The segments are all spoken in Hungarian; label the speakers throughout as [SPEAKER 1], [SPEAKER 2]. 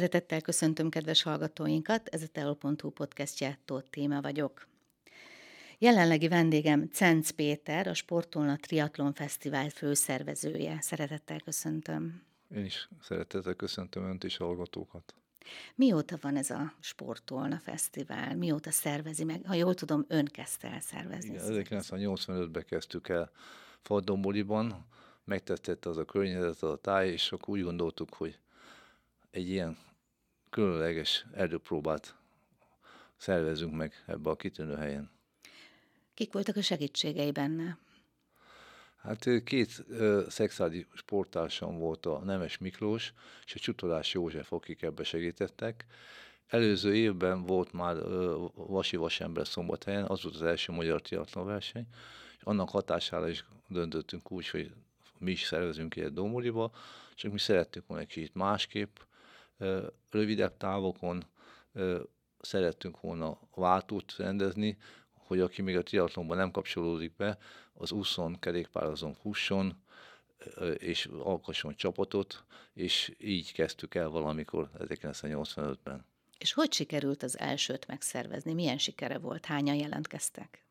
[SPEAKER 1] Szeretettel köszöntöm kedves hallgatóinkat, ez a Teol.hu podcastje, Tóth Téma vagyok. Jelenlegi vendégem Cenc Péter, a Sportolna Triatlon Fesztivál főszervezője. Szeretettel köszöntöm.
[SPEAKER 2] Én is szeretettel köszöntöm Önt és hallgatókat.
[SPEAKER 1] Mióta van ez a Sportolna Fesztivál? Mióta szervezi meg? Ha jól tudom, ön kezdte el szervezni.
[SPEAKER 2] Igen, 1985-ben kezdtük el Faldomboliban, megtetszett az a környezet, az a táj, és akkor úgy gondoltuk, hogy egy ilyen különleges erdőpróbát szervezünk meg ebbe a kitűnő helyen.
[SPEAKER 1] Kik voltak a segítségei benne?
[SPEAKER 2] Hát két uh, szexuális sportársam volt a Nemes Miklós és a Csutolás József, akik ebbe segítettek. Előző évben volt már uh, Vasi Vasember szombathelyen, az volt az első magyar triatlon verseny, és annak hatására is döntöttünk úgy, hogy mi is szervezünk ilyet Domoriba, csak mi szerettük volna egy kicsit másképp, rövidebb távokon szerettünk volna váltót rendezni, hogy aki még a triatlonban nem kapcsolódik be, az úszon, kerékpározon fusson, és alkosson csapatot, és így kezdtük el valamikor 1985-ben.
[SPEAKER 1] És hogy sikerült az elsőt megszervezni? Milyen sikere volt? Hányan jelentkeztek?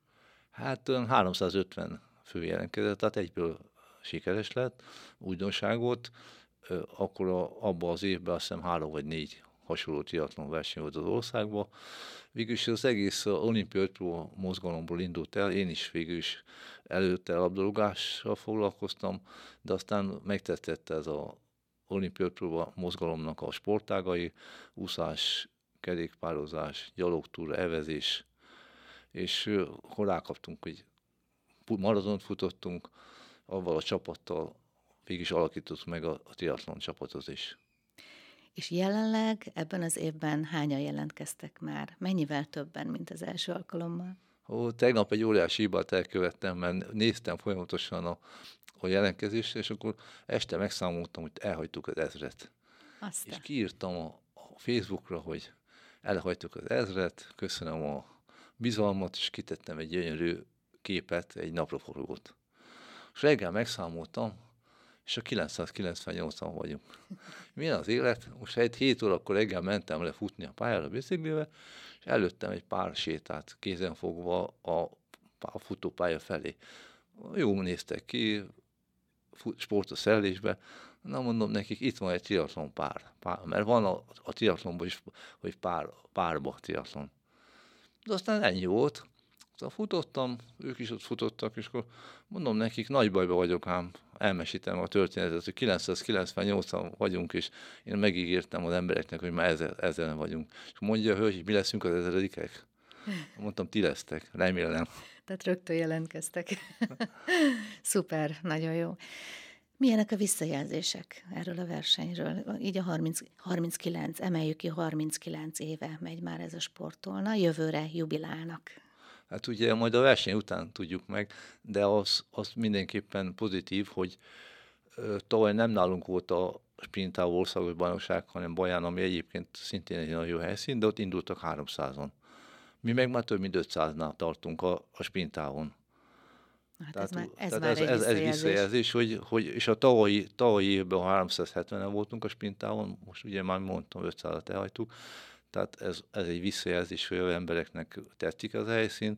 [SPEAKER 2] Hát 350 fő jelentkezett, tehát egyből sikeres lett, újdonság volt. Akkor a, abban az évben azt hiszem három vagy négy hasonló triatlon verseny volt az országban. Végül is az egész olimpia ötpró mozgalomból indult el, én is végül is előtte labdarúgással foglalkoztam, de aztán megtetszett ez a olimpia ötpró mozgalomnak a sportágai, úszás, kerékpározás, gyalogtúra, evezés, és akkor rákaptunk, hogy maratont futottunk, avval a csapattal végig is alakítottuk meg a, a triatlon csapatot is.
[SPEAKER 1] És jelenleg ebben az évben hányan jelentkeztek már? Mennyivel többen, mint az első alkalommal?
[SPEAKER 2] Ó, tegnap egy óriási hibát elkövettem, mert néztem folyamatosan a, a jelentkezést, és akkor este megszámoltam, hogy elhagytuk az ezret. Aztán. És kiírtam a, a Facebookra, hogy elhagytuk az ezret, köszönöm a bizalmat, és kitettem egy gyönyörű képet, egy napraforgót. És reggel megszámoltam, és a 998-an vagyunk. Milyen az élet? Most egy 7 órakor reggel mentem le futni a pályára biciklivel, és előttem egy pár sétát kézenfogva a, a futópálya felé. Jó néztek ki, sport a szellésbe, na mondom nekik, itt van egy triatlon pár, pár mert van a, a triatlonban is, hogy pár, párba triatlon. De aztán ennyi volt, aztán futottam, ők is ott futottak, és akkor mondom nekik, nagy bajba vagyok ám, elmesítem a történetet, hogy 998-an vagyunk, és én megígértem az embereknek, hogy már ezer, ezeren vagyunk. És mondja a hölgy, hogy mi leszünk az ezeredikek? Mondtam, ti lesztek, remélem.
[SPEAKER 1] Tehát rögtön jelentkeztek. Szuper, nagyon jó. Milyenek a visszajelzések erről a versenyről? Így a 30, 39, emeljük ki 39 éve megy már ez a sportolna, jövőre jubilálnak.
[SPEAKER 2] Hát ugye majd a verseny után tudjuk meg, de az, az mindenképpen pozitív, hogy tavaly nem nálunk volt a sprintávó országos bajnokság, hanem Baján, ami egyébként szintén egy nagyon jó helyszín, de ott indultak 300-on. Mi meg már több mint 500-nál tartunk a, a sprintávon.
[SPEAKER 1] Hát tehát, ez már, ez,
[SPEAKER 2] tehát
[SPEAKER 1] már
[SPEAKER 2] ez, ez, ez visszajelzés, hogy, hogy, és a tavalyi, tavalyi évben 370-en voltunk a sprintávon, most ugye már mondtam, 500-at elhagytuk, tehát ez, ez egy visszajelzés, hogy az embereknek tetszik az helyszín.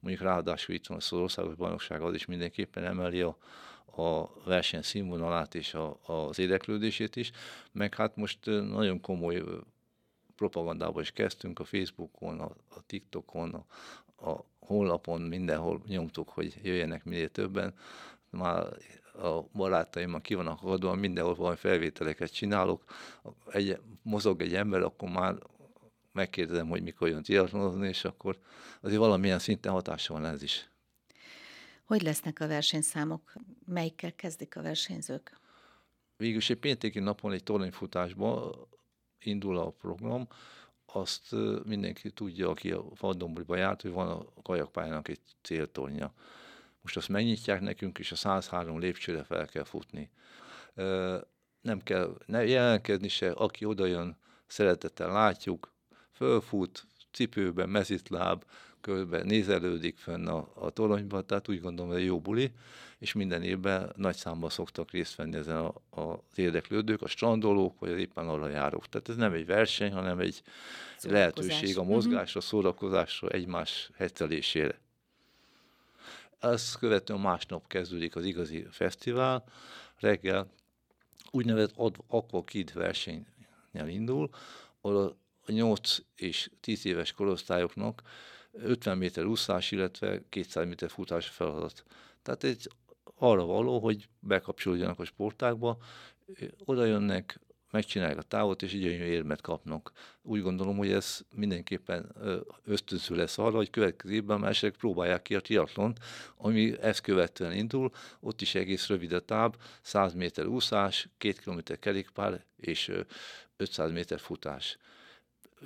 [SPEAKER 2] Mondjuk ráadásul itt van az országos bajnokság, az is mindenképpen emeli a, a verseny színvonalát és a, az érdeklődését is, meg hát most nagyon komoly propagandába is kezdtünk a Facebookon, a, a TikTokon, a, a honlapon, mindenhol nyomtuk, hogy jöjjenek minél többen. Már a barátaim, ki vannak adva, mindenhol valami felvételeket csinálok. Egy, mozog egy ember, akkor már megkérdezem, hogy mikor jön triatlonozni, és akkor azért valamilyen szinten hatása van ez is.
[SPEAKER 1] Hogy lesznek a versenyszámok? Melyikkel kezdik a versenyzők?
[SPEAKER 2] Végülis egy pénteki napon egy toronyfutásban indul a program, azt mindenki tudja, aki a Faldombriba járt, hogy van a kajakpályának egy céltornya. Most azt megnyitják nekünk, és a 103 lépcsőre fel kell futni. Nem kell ne jelentkezni se, aki odajön, szeretettel látjuk, fölfut, cipőben, mezitláb, körbe nézelődik fönn a, a toronyba, tehát úgy gondolom, hogy jó buli, és minden évben nagy számban szoktak részt venni ezen a, a, az érdeklődők, a strandolók, vagy éppen arra járók. Tehát ez nem egy verseny, hanem egy lehetőség a mozgásra, mhm. szórakozásra, egymás heccelésére. Ezt követően másnap kezdődik az igazi fesztivál, reggel úgynevezett Aqua Kid versenyen indul, ahol a 8 és 10 éves korosztályoknak 50 méter úszás, illetve 200 méter futás feladat. Tehát egy arra való, hogy bekapcsolódjanak a sportákba, oda jönnek, megcsinálják a távot, és így érmet kapnak. Úgy gondolom, hogy ez mindenképpen ösztönző lesz arra, hogy következő évben mások próbálják ki a triatlont, ami ezt követően indul, ott is egész rövid a táv, 100 méter úszás, 2 km kerékpár és 500 méter futás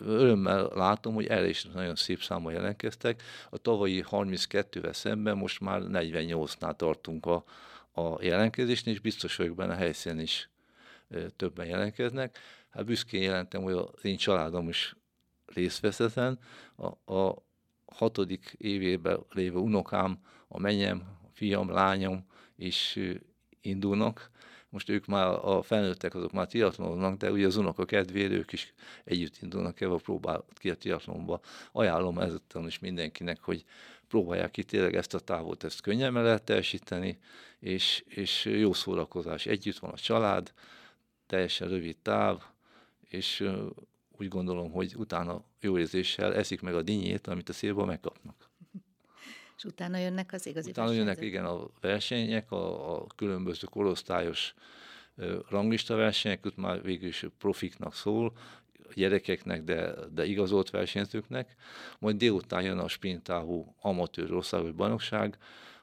[SPEAKER 2] örömmel látom, hogy erre is nagyon szép számban jelentkeztek. A tavalyi 32-vel szemben most már 48-nál tartunk a, a jelentkezésnél, és biztos vagyok benne a helyszínen is többen jelentkeznek. Hát büszkén jelentem, hogy az én családom is részt vesz ezen. A, a hatodik évében lévő unokám, a menyem, a fiam, lányom is indulnak, most ők már a felnőttek, azok már triatlonoznak, de ugye az unoka kedvére ők is együtt indulnak el, próbál ki a triatlonba. Ajánlom ezután is mindenkinek, hogy próbálják ki tényleg ezt a távot, ezt könnyen lehet teljesíteni, és, és jó szórakozás. Együtt van a család, teljesen rövid táv, és úgy gondolom, hogy utána jó érzéssel eszik meg a dinnyét, amit a szélben megkapnak.
[SPEAKER 1] És utána jönnek az igazi
[SPEAKER 2] Utána versenyzők. jönnek, igen, a versenyek, a, a különböző korosztályos ranglista versenyek, ott már végül is profiknak szól, gyerekeknek, de, de igazolt versenyzőknek. Majd délután jön a sprintávú amatőr országos bajnokság,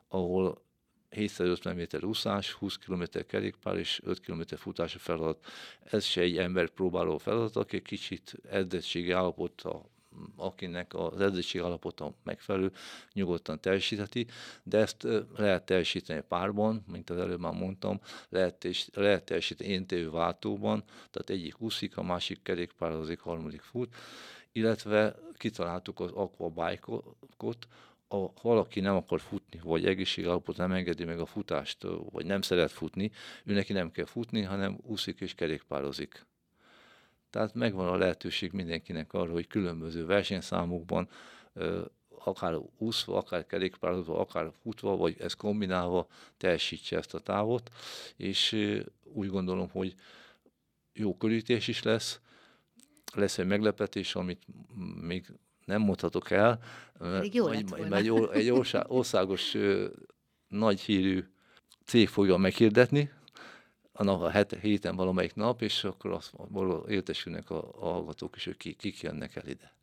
[SPEAKER 2] ahol 750 méter úszás, 20 km kerékpár és 5 km futás a feladat. Ez se egy ember próbáló feladat, aki kicsit edzettségi állapota akinek az edzőség alapota megfelelő, nyugodtan teljesítheti, de ezt lehet teljesíteni párban, mint az előbb már mondtam, lehet, lehet teljesíteni éntévő váltóban, tehát egyik úszik, a másik kerékpározik, harmadik fut, illetve kitaláltuk az aquabike-ot, ha valaki nem akar futni, vagy egészségállapot nem engedi meg a futást, vagy nem szeret futni, ő neki nem kell futni, hanem úszik és kerékpározik. Tehát megvan a lehetőség mindenkinek arra, hogy különböző versenyszámokban, akár úszva, akár kerékpározva, akár futva, vagy ezt kombinálva teljesítse ezt a távot, és úgy gondolom, hogy jó körítés is lesz, lesz egy meglepetés, amit még nem mondhatok el,
[SPEAKER 1] mert, jó mert
[SPEAKER 2] egy, egy országos nagy hírű cég fogja meghirdetni, a, nap, a het, héten valamelyik nap, és akkor azt értesülnek a, a hallgatók is, hogy ki, kik jönnek el ide.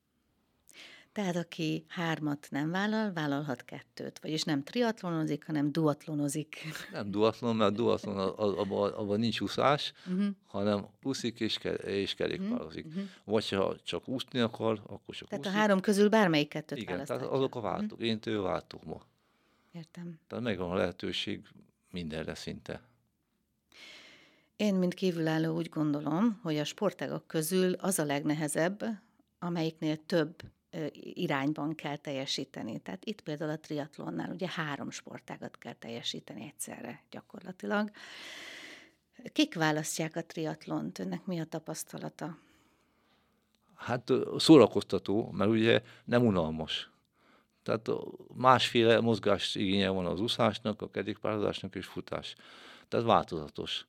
[SPEAKER 1] Tehát aki hármat nem vállal, vállalhat kettőt. Vagyis nem triatlonozik, hanem duatlonozik.
[SPEAKER 2] Nem duatlon, mert duatlon abban abba nincs úszás, uh-huh. hanem úszik és, ke, és kerékpározik. Uh-huh. Vagy ha csak úszni akar, akkor csak
[SPEAKER 1] Tehát
[SPEAKER 2] úszik.
[SPEAKER 1] a három közül bármelyik kettőt
[SPEAKER 2] Igen, tehát azok a váltók. Uh-huh. Én tő váltók ma.
[SPEAKER 1] Értem.
[SPEAKER 2] Tehát megvan a lehetőség mindenre szinte.
[SPEAKER 1] Én, mint kívülálló úgy gondolom, hogy a sportágak közül az a legnehezebb, amelyiknél több irányban kell teljesíteni. Tehát itt például a triatlonnál ugye három sportágat kell teljesíteni egyszerre gyakorlatilag. Kik választják a triatlont? Önnek mi a tapasztalata?
[SPEAKER 2] Hát szórakoztató, mert ugye nem unalmas. Tehát másféle mozgás igénye van az úszásnak, a kerékpározásnak és futás. Tehát változatos.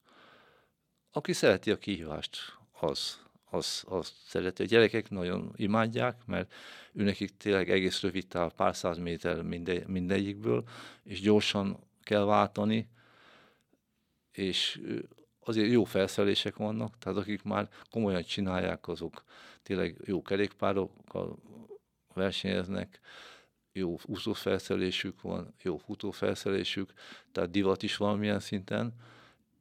[SPEAKER 2] Aki szereti a kihívást, az, az, az szereti. A gyerekek nagyon imádják, mert őnekik tényleg egész rövid táv, pár száz méter minde, mindegyikből, és gyorsan kell váltani, és azért jó felszerelések vannak, tehát akik már komolyan csinálják, azok tényleg jó kerékpárokkal versenyeznek, jó úszófelszerelésük van, jó futófelszerelésük, tehát divat is valamilyen szinten.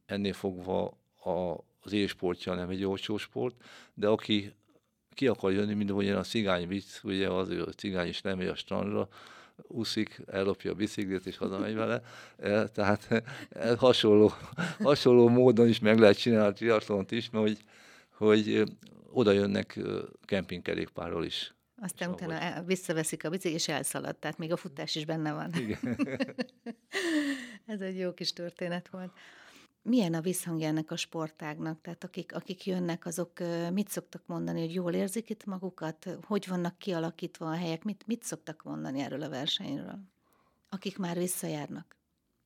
[SPEAKER 2] Ennél fogva a, az élsportja nem egy olcsó sport, de aki ki akar jönni, mint olyan a cigány vicc, ugye az, hogy a cigány is nem megy a strandra, úszik, ellopja a biciklit és hazamegy vele. E, tehát e, hasonló, hasonló módon is meg lehet csinálni a triatlont is, mert hogy, hogy oda jönnek kempingkerékpárról is.
[SPEAKER 1] Aztán utána el, visszaveszik a biciklit, és elszalad, tehát még a futás is benne van. Igen. Ez egy jó kis történet volt. Milyen a visszhangja ennek a sportágnak? Tehát akik, akik jönnek, azok mit szoktak mondani, hogy jól érzik itt magukat? Hogy vannak kialakítva a helyek? Mit, mit szoktak mondani erről a versenyről? Akik már visszajárnak?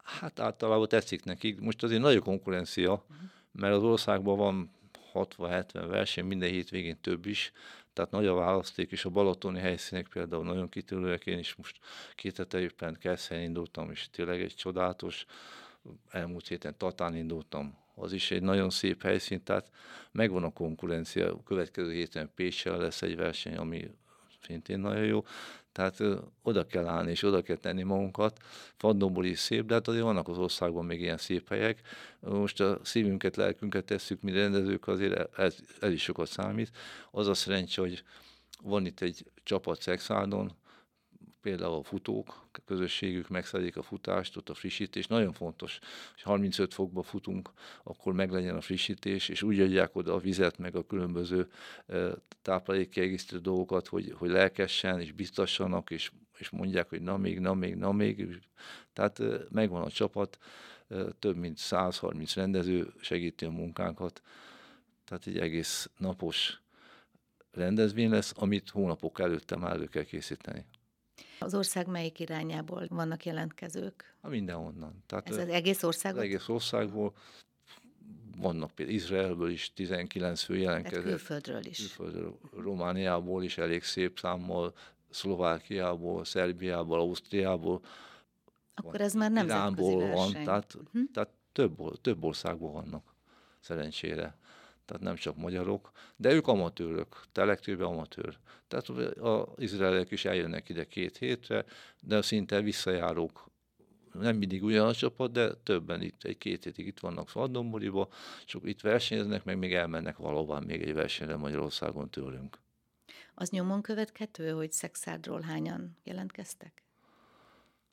[SPEAKER 2] Hát általában tetszik nekik. Most azért nagy a konkurencia, uh-huh. mert az országban van 60-70 verseny, minden hétvégén több is, tehát nagy a választék, és a balatoni helyszínek például nagyon kitűnőek. Én is most két hete éppen Kesszen indultam, és tényleg egy csodálatos, elmúlt héten Tatán indultam, az is egy nagyon szép helyszín, tehát megvan a konkurencia. A következő héten Pécsel lesz egy verseny, ami szintén nagyon jó. Tehát oda kell állni, és oda kell tenni magunkat. Faddomból is szép, de hát azért vannak az országban még ilyen szép helyek. Most a szívünket, lelkünket tesszük, mi rendezők, azért ez, ez is sokat számít. Az a szerencsé, hogy van itt egy csapat Szexádon, például a futók, a közösségük megszedik a futást, ott a frissítés. Nagyon fontos, hogy 35 fokba futunk, akkor meglegyen a frissítés, és úgy adják oda a vizet, meg a különböző táplálékkiegészítő dolgokat, hogy, hogy lelkessen, és biztassanak, és, és mondják, hogy na még, na még, na még. Tehát megvan a csapat, több mint 130 rendező segíti a munkánkat, tehát egy egész napos rendezvény lesz, amit hónapok előtte már elő kell készíteni.
[SPEAKER 1] Az ország melyik irányából vannak jelentkezők?
[SPEAKER 2] A mindenhonnan.
[SPEAKER 1] Tehát Ez az egész országból?
[SPEAKER 2] Az egész országból. Vannak például Izraelből is 19 fő jelentkezett. Tehát
[SPEAKER 1] külföldről is.
[SPEAKER 2] Külföldről, Romániából is elég szép számmal, Szlovákiából, Szerbiából, Ausztriából.
[SPEAKER 1] Akkor van, ez már nem Iránból
[SPEAKER 2] van, tehát, uh-huh. tehát több, több országból vannak, szerencsére tehát nem csak magyarok, de ők amatőrök, te legtöbb amatőr. Tehát az izraeliek is eljönnek ide két hétre, de szinte visszajárók nem mindig ugyan a csapat, de többen itt, egy-két hétig itt vannak Szaddomboriba, és itt versenyeznek, meg még elmennek valóban még egy versenyre Magyarországon tőlünk.
[SPEAKER 1] Az nyomon következő, hogy Szexádról hányan jelentkeztek?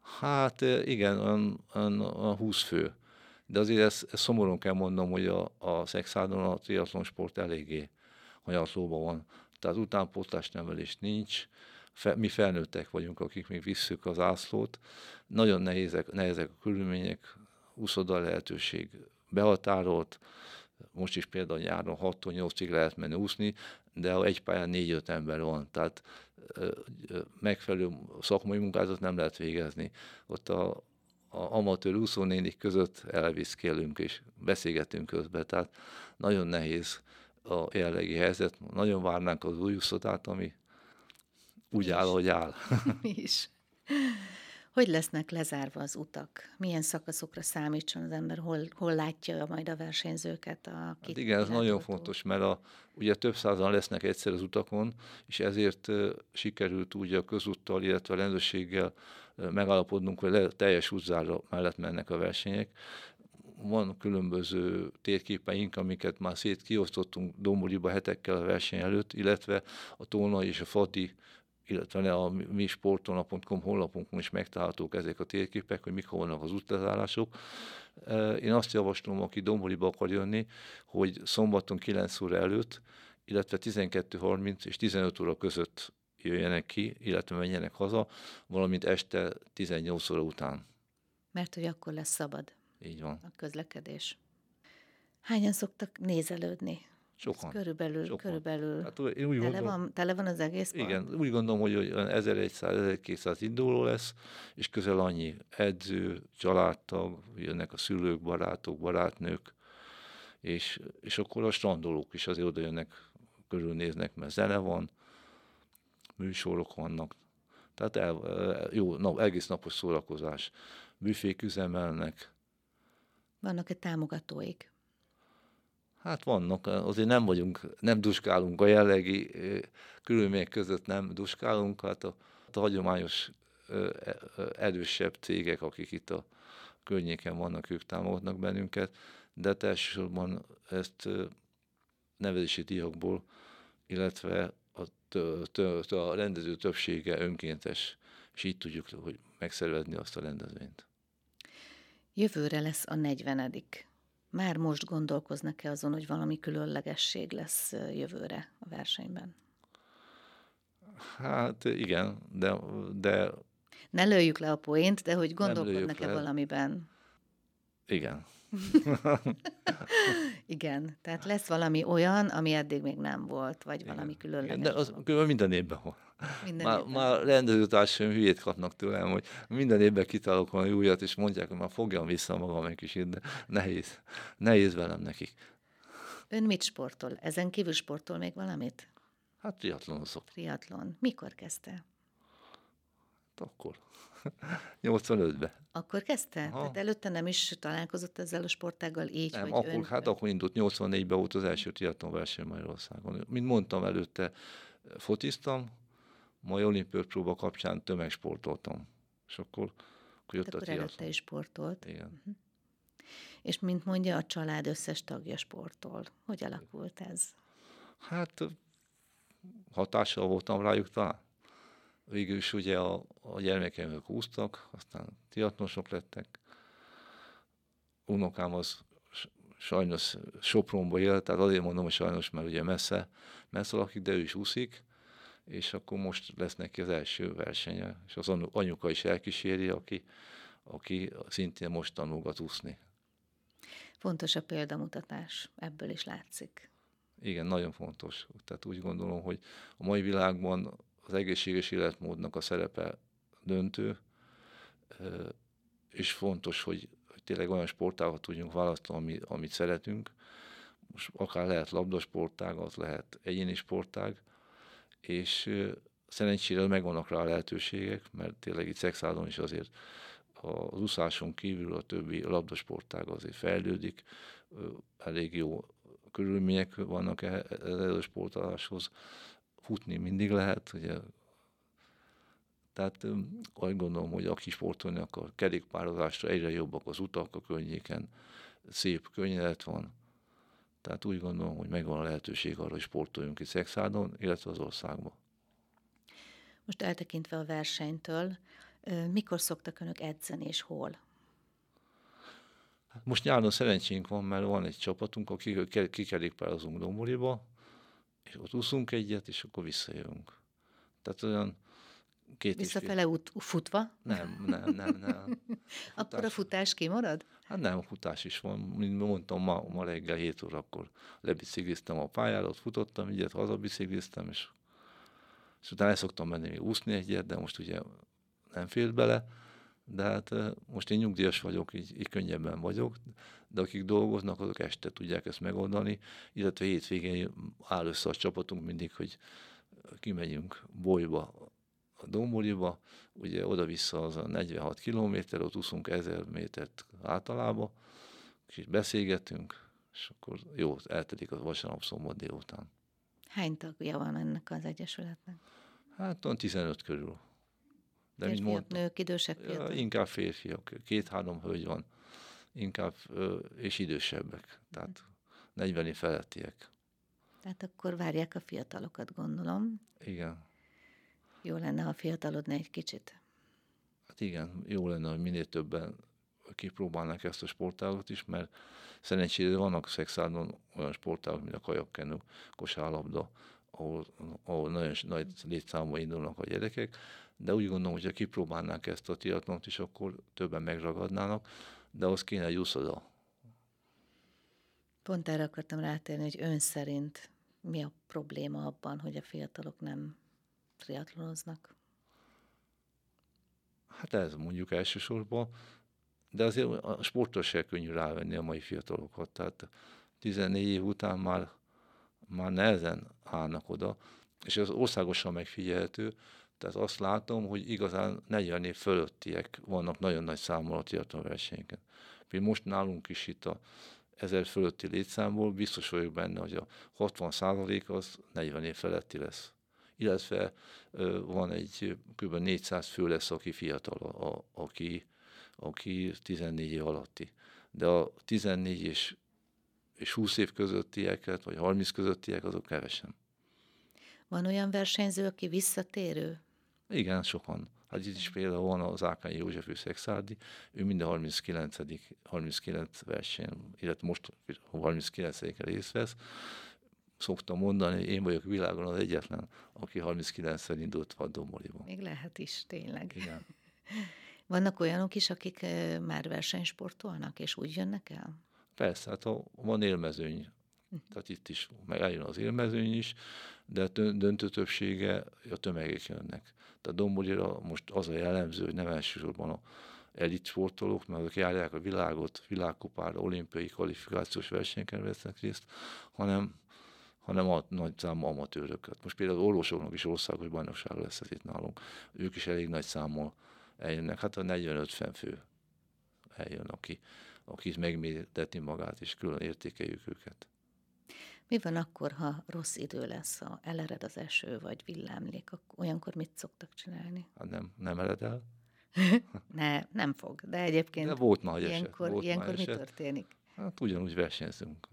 [SPEAKER 2] Hát igen, olyan, olyan, olyan 20 fő de azért ezt, ezt szomorúan kell mondnom, hogy a, a szexádon a triatlon sport eléggé hanyatlóban van. Tehát utánpótlás nevelés nincs, fe, mi felnőttek vagyunk, akik még visszük az ászlót. Nagyon nehézek, nehezek a körülmények, úszoda lehetőség behatárolt, most is például nyáron 6-8-ig lehet menni úszni, de egy pályán 4-5 ember van, tehát megfelelő szakmai munkázat nem lehet végezni. Ott a, a amatőr úszónénik között elviszkélünk és beszélgetünk közben, tehát nagyon nehéz a jelenlegi helyzet. Nagyon várnánk az új úszodát, ami úgy Mi áll, ahogy áll.
[SPEAKER 1] Mi is. Hogy lesznek lezárva az utak? Milyen szakaszokra számítson az ember? Hol, hol látja majd a versenyzőket? A
[SPEAKER 2] hát igen, ez nagyon fontos, mert a, ugye több százan lesznek egyszer az utakon, és ezért uh, sikerült úgy a közúttal, illetve a rendőrséggel megállapodnunk, hogy le, teljes útzára mellett mennek a versenyek. Van különböző térképeink, amiket már szét kiosztottunk Domboriba hetekkel a verseny előtt, illetve a Tolna és a Fati illetve a mi sportolna.com honlapunkon is megtalálhatók ezek a térképek, hogy mikor vannak az útlezárások. Én azt javaslom, aki Domboriba akar jönni, hogy szombaton 9 óra előtt, illetve 12.30 és 15 óra között jöjjenek ki, illetve menjenek haza, valamint este 18 óra után.
[SPEAKER 1] Mert hogy akkor lesz szabad.
[SPEAKER 2] Így van.
[SPEAKER 1] A közlekedés. Hányan szoktak nézelődni?
[SPEAKER 2] Sokan. Ez
[SPEAKER 1] körülbelül, Sokan. körülbelül hát, én úgy tele, gondolom, van, tele van az egész
[SPEAKER 2] Igen, park? úgy gondolom, hogy 1100-1200 induló lesz, és közel annyi edző, családtag, jönnek a szülők, barátok, barátnők, és, és akkor a strandolók is azért oda jönnek, körülnéznek, mert zene van, műsorok vannak. Tehát el, jó, nap, egész napos szórakozás. Büfék üzemelnek.
[SPEAKER 1] Vannak-e támogatóik?
[SPEAKER 2] Hát vannak, azért nem vagyunk, nem duskálunk a jellegi körülmények között nem duskálunk, hát a, a hagyományos erősebb cégek, akik itt a környéken vannak, ők támogatnak bennünket, de hát elsősorban ezt nevezési díjakból, illetve a rendező többsége önkéntes, és így tudjuk hogy megszervezni azt a rendezvényt.
[SPEAKER 1] Jövőre lesz a 40 Már most gondolkoznak-e azon, hogy valami különlegesség lesz jövőre a versenyben?
[SPEAKER 2] Hát igen, de, de...
[SPEAKER 1] Ne lőjük le a poént, de hogy gondolkodnak-e valamiben?
[SPEAKER 2] Igen.
[SPEAKER 1] Igen, tehát lesz valami olyan, ami eddig még nem volt, vagy Igen. valami különleges.
[SPEAKER 2] De az különben minden évben van. Minden már, évben. már rendezőtársaim hülyét kapnak tőlem, hogy minden évben kitalálok valami újat, és mondják, hogy már fogjam vissza magam egy kicsit, de nehéz, nehéz velem nekik.
[SPEAKER 1] Ön mit sportol? Ezen kívül sportol még valamit?
[SPEAKER 2] Hát triatlonozok.
[SPEAKER 1] Triatlon. Mikor kezdte? Hát
[SPEAKER 2] akkor. 85-ben.
[SPEAKER 1] Akkor kezdte? Aha. Tehát előtte nem is találkozott ezzel a sportággal így,
[SPEAKER 2] nem, akkor, ön... hát akkor indult, 84-ben volt az első triatlon verseny Magyarországon. Mint mondtam előtte, fotiztam, majd olimpiai próba kapcsán tömegsportoltam. És akkor,
[SPEAKER 1] akkor jött akkor a triatlon. előtte is sportolt.
[SPEAKER 2] Igen. Uh-huh.
[SPEAKER 1] És mint mondja, a család összes tagja sportol. Hogy alakult ez?
[SPEAKER 2] Hát hatással voltam rájuk talán. Végül is ugye a, a gyermekeim húztak, aztán tiatnosok lettek. Unokám az sajnos Sopronba él, tehát azért mondom, hogy sajnos, mert ugye messze, messze lakik, de ő is úszik, és akkor most lesz neki az első versenye, és az anyuka is elkíséri, aki, aki szintén most tanulgat úszni.
[SPEAKER 1] Fontos a példamutatás, ebből is látszik.
[SPEAKER 2] Igen, nagyon fontos. Tehát úgy gondolom, hogy a mai világban az egészséges életmódnak a szerepe döntő, és fontos, hogy, hogy tényleg olyan sportágat tudjunk választani, ami, amit szeretünk. Most akár lehet labdasportág, az lehet egyéni sportág, és szerencsére megvannak rá a lehetőségek, mert tényleg itt szexádon is azért az úszáson kívül a többi labdasportág azért fejlődik, elég jó körülmények vannak ehhez a sportoláshoz, futni mindig lehet, ugye tehát úgy gondolom, hogy aki sportolni akar, kerékpározásra egyre jobbak az utak a környéken, szép környezet van, tehát úgy gondolom, hogy megvan a lehetőség arra, hogy sportoljunk itt Szexádon, illetve az országban.
[SPEAKER 1] Most eltekintve a versenytől, mikor szoktak önök edzeni és hol?
[SPEAKER 2] Hát most nyáron szerencsénk van, mert van egy csapatunk, akik kikerékpározunk Domboriba, ott úszunk egyet, és akkor visszajövünk. Tehát olyan két
[SPEAKER 1] Visszafele út, futva?
[SPEAKER 2] Nem, nem, nem, nem.
[SPEAKER 1] akkor a futás kimarad?
[SPEAKER 2] Hát nem, a futás is van. Mint mondtam, ma, ma reggel 7 órakor lebicikliztem a pályára, ott futottam egyet, hazabicikliztem, és, és utána el szoktam menni még úszni egyet, de most ugye nem félt bele, de hát most én nyugdíjas vagyok, így, így könnyebben vagyok, de akik dolgoznak, azok este tudják ezt megoldani, illetve hétvégén áll össze a csapatunk mindig, hogy kimegyünk bolyba, a Domboliba, ugye oda-vissza az a 46 kilométer, ott úszunk 1000 métert általában, és beszélgetünk, és akkor jó, eltelik a vasárnap szombat délután.
[SPEAKER 1] Hány tagja van ennek az egyesületnek?
[SPEAKER 2] Hát olyan 15 körül.
[SPEAKER 1] De Férfiak, mondtam, nők, idősek, fiatal?
[SPEAKER 2] Inkább férfiak, két-három hölgy van, inkább, és idősebbek, tehát 40 év felettiek.
[SPEAKER 1] Tehát akkor várják a fiatalokat, gondolom.
[SPEAKER 2] Igen.
[SPEAKER 1] Jó lenne, ha fiatalodna egy kicsit.
[SPEAKER 2] Hát igen, jó lenne, hogy minél többen kipróbálnak ezt a sportágot is, mert szerencsére vannak szexádon olyan sportágok, mint a kajakkenő, kosárlabda, ahol, ahol nagyon nagy létszámban indulnak a gyerekek, de úgy gondolom, hogy ha kipróbálnánk ezt a triatlont is, akkor többen megragadnának, de az kéne egy úszoda.
[SPEAKER 1] Pont erre akartam rátérni, hogy ön szerint mi a probléma abban, hogy a fiatalok nem triatlonoznak?
[SPEAKER 2] Hát ez mondjuk elsősorban, de azért a sportra se könnyű rávenni a mai fiatalokat. Tehát 14 év után már, már nehezen állnak oda, és az országosan megfigyelhető, tehát azt látom, hogy igazán 40 év fölöttiek vannak nagyon nagy számmal a. Például most nálunk is itt a ezer fölötti létszámból biztos vagyok benne, hogy a 60 százalék az 40 év feletti lesz. Illetve van egy kb. 400 fő lesz, aki fiatal, a, aki, aki 14 év alatti. De a 14 és, és 20 év közöttieket, vagy 30 közöttiek, azok kevesen.
[SPEAKER 1] Van olyan versenyző, aki visszatérő?
[SPEAKER 2] Igen, sokan. Hát itt is például van az Ákányi József Szexárdi, ő minden 39. 39 verseny, illetve most 39 részt vesz. szoktam mondani, én vagyok világon az egyetlen, aki 39-szer indult vaddomboriban.
[SPEAKER 1] Még lehet is, tényleg.
[SPEAKER 2] Igen.
[SPEAKER 1] Vannak olyanok is, akik már versenysportolnak, és úgy jönnek el?
[SPEAKER 2] Persze, hát ha van élmezőny, hm. tehát itt is meg eljön az élmezőny is, de a döntő többsége a tömegek jönnek. Tehát Domborira most az a jellemző, hogy nem elsősorban a elit sportolók, mert azok járják a világot, világkupára, olimpiai kvalifikációs versenyeken vesznek részt, hanem hanem a nagy számú amatőröket. Most például az orvosoknak is országos bajnokság lesz ez itt nálunk. Ők is elég nagy számmal eljönnek. Hát a 40-50 fő eljön, aki, aki megmérdeti magát, és külön értékeljük őket.
[SPEAKER 1] Mi van akkor, ha rossz idő lesz, ha elered az eső, vagy villámlik, olyankor mit szoktak csinálni?
[SPEAKER 2] Hát nem, nem ered el.
[SPEAKER 1] ne, nem fog, de egyébként
[SPEAKER 2] de volt már
[SPEAKER 1] ilyenkor,
[SPEAKER 2] volt
[SPEAKER 1] ilyenkor már mi eset. történik?
[SPEAKER 2] Hát ugyanúgy versenyzünk.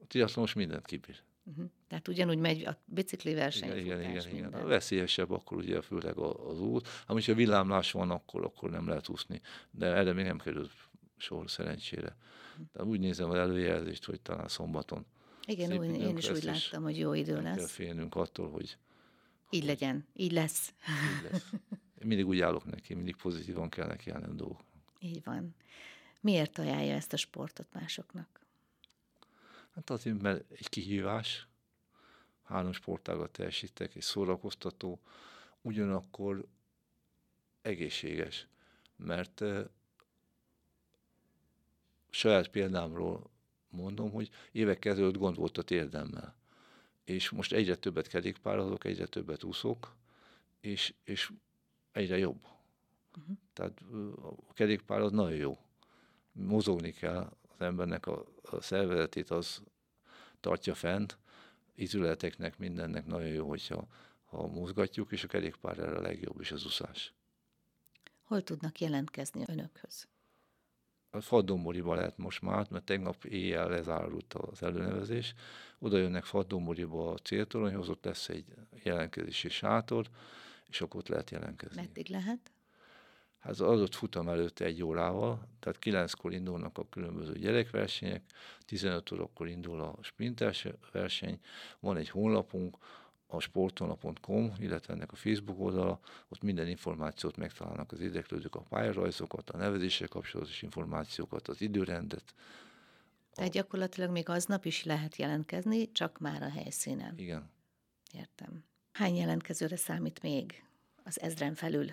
[SPEAKER 2] A triatlon mindent kibír.
[SPEAKER 1] Uh-huh. Tehát ugyanúgy megy a bicikli verseny.
[SPEAKER 2] Igen, igen, igen, igen. A veszélyesebb akkor ugye főleg az út. Ha villámlás van, akkor, akkor nem lehet úszni. De erre még nem került sor szerencsére. Uh-huh. De úgy nézem az előjelzést, hogy talán szombaton.
[SPEAKER 1] Igen, úgy, én is úgy láttam, hogy jó idő lesz.
[SPEAKER 2] kell félnünk attól, hogy...
[SPEAKER 1] Így legyen, így lesz.
[SPEAKER 2] Így lesz. Én mindig úgy állok neki, mindig pozitívan kell neki állni a dolgok.
[SPEAKER 1] Így van. Miért ajánlja ezt a sportot másoknak?
[SPEAKER 2] Hát azért, mert egy kihívás, három sportágat teljesítek, egy szórakoztató, ugyanakkor egészséges, mert saját példámról mondom, hogy évek ezelőtt gond volt a térdemmel. És most egyre többet kerékpározok, egyre többet úszok, és, és egyre jobb. Uh-huh. Tehát a kerékpár az nagyon jó. Mozogni kell, az embernek a, a szervezetét az tartja fent, izületeknek, mindennek nagyon jó, hogyha ha mozgatjuk, és a kerékpár erre a legjobb, és az uszás.
[SPEAKER 1] Hol tudnak jelentkezni önökhöz?
[SPEAKER 2] A Faddomboriba lehet most már, mert tegnap éjjel lezárult az előnevezés. Oda jönnek Faddomboriba a céltoronyhoz, ott lesz egy jelentkezési sátor, és akkor ott lehet jelentkezni.
[SPEAKER 1] Meddig lehet?
[SPEAKER 2] Hát az adott futam előtt egy órával, tehát kilenckor indulnak a különböző gyerekversenyek, 15 órakor indul a sprintes verseny, van egy honlapunk, a sportonla.com, illetve ennek a Facebook oldala, ott minden információt megtalálnak az érdeklődők, a pályarajzokat, a nevezéssel kapcsolatos információkat, az időrendet.
[SPEAKER 1] Tehát gyakorlatilag még aznap is lehet jelentkezni, csak már a helyszínen.
[SPEAKER 2] Igen.
[SPEAKER 1] Értem. Hány jelentkezőre számít még az ezren felül?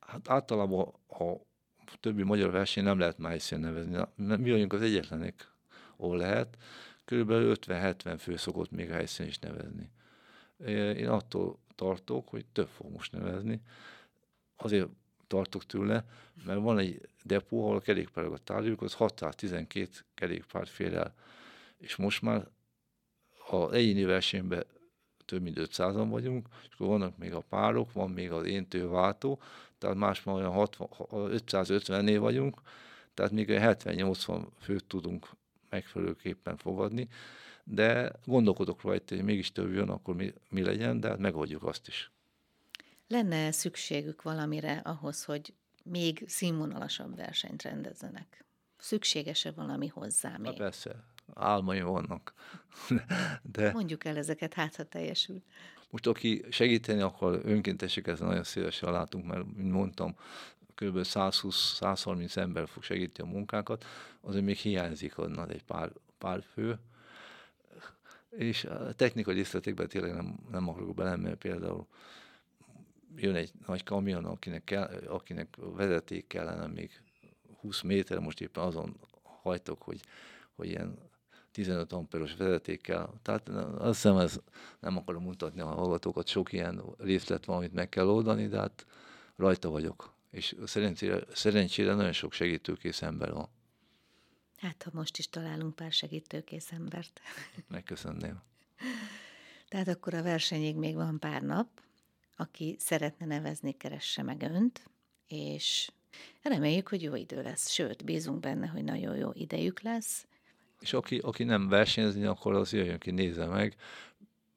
[SPEAKER 2] Hát általában a többi magyar verseny nem lehet májszén nevezni. Mi vagyunk az egyetlenek, ahol lehet. Körülbelül 50-70 fő szokott még a helyszínen is nevezni. Én attól tartok, hogy több fog most nevezni. Azért tartok tőle, mert van egy depó, ahol a kerékpárokat tárgyaljuk, az 612 kerékpár fér el. És most már a egyéni versenyben több mint 500-an vagyunk, és akkor vannak még a párok, van még az éntőváltó, tehát másban olyan 550-nél vagyunk, tehát még 70-80 főt tudunk megfelelőképpen fogadni, de gondolkodok rajta, hogy mégis több jön, akkor mi, mi legyen, de hát megoldjuk azt is.
[SPEAKER 1] Lenne szükségük valamire ahhoz, hogy még színvonalasabb versenyt rendezzenek? Szükséges-e valami hozzá még?
[SPEAKER 2] Na persze, álmaim vannak.
[SPEAKER 1] De... Mondjuk el ezeket, hát ha teljesül.
[SPEAKER 2] Most aki segíteni akar, önkénteseket nagyon szívesen látunk, mert, mint mondtam, kb. 120-130 ember fog segíteni a munkákat, azért még hiányzik onnan egy pár, pár fő, és a technikai részletekben tényleg nem, nem akarok belemenni, például jön egy nagy kamion, akinek, kell, akinek vezeték kellene még 20 méter, most éppen azon hajtok, hogy, hogy ilyen 15 amperos vezetékkel. Tehát azt hiszem, ez nem akarom mutatni a hallgatókat, sok ilyen részlet van, amit meg kell oldani, de hát rajta vagyok. És szerencsére, szerencsére nagyon sok segítőkész ember van.
[SPEAKER 1] Hát, ha most is találunk pár segítőkész embert.
[SPEAKER 2] Megköszönném.
[SPEAKER 1] Tehát akkor a versenyig még van pár nap. Aki szeretne nevezni, keresse meg önt, és reméljük, hogy jó idő lesz. Sőt, bízunk benne, hogy nagyon jó idejük lesz,
[SPEAKER 2] és aki, aki nem versenyezni, akkor az jöjjön ki, nézze meg.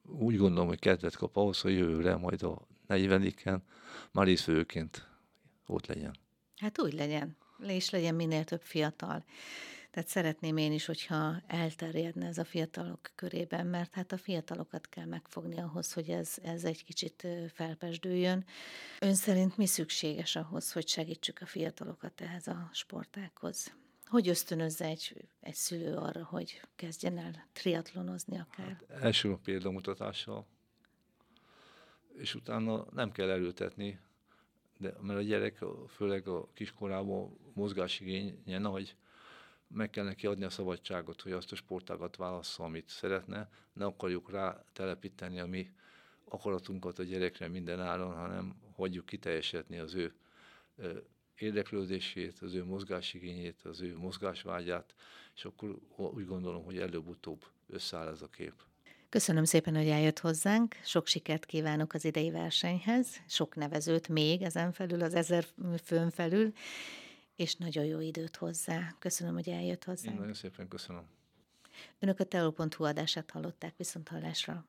[SPEAKER 2] Úgy gondolom, hogy kedvet kap ahhoz, hogy jövőre majd a 40-en már részvőként ott legyen.
[SPEAKER 1] Hát úgy legyen, és legyen minél több fiatal. Tehát szeretném én is, hogyha elterjedne ez a fiatalok körében, mert hát a fiatalokat kell megfogni ahhoz, hogy ez, ez egy kicsit felpesdüljön. Ön szerint mi szükséges ahhoz, hogy segítsük a fiatalokat ehhez a sportákhoz? Hogy ösztönözze egy, egy szülő arra, hogy kezdjen el triatlonozni akár?
[SPEAKER 2] Hát első a példamutatással, és utána nem kell erőtetni, de, mert a gyerek, főleg a kiskorában mozgásigénye nagy, meg kell neki adni a szabadságot, hogy azt a sportágat válassza, amit szeretne. Ne akarjuk rá telepíteni a mi akaratunkat a gyerekre minden áron, hanem hagyjuk kiteljesedni az ő érdeklődését, az ő mozgásigényét, az ő mozgásvágyát, és akkor úgy gondolom, hogy előbb-utóbb összeáll ez a kép.
[SPEAKER 1] Köszönöm szépen, hogy eljött hozzánk. Sok sikert kívánok az idei versenyhez, sok nevezőt még ezen felül, az ezer főn felül, és nagyon jó időt hozzá. Köszönöm, hogy eljött hozzánk.
[SPEAKER 2] Én nagyon szépen köszönöm.
[SPEAKER 1] Önök a teol.hu adását hallották viszont hallásra.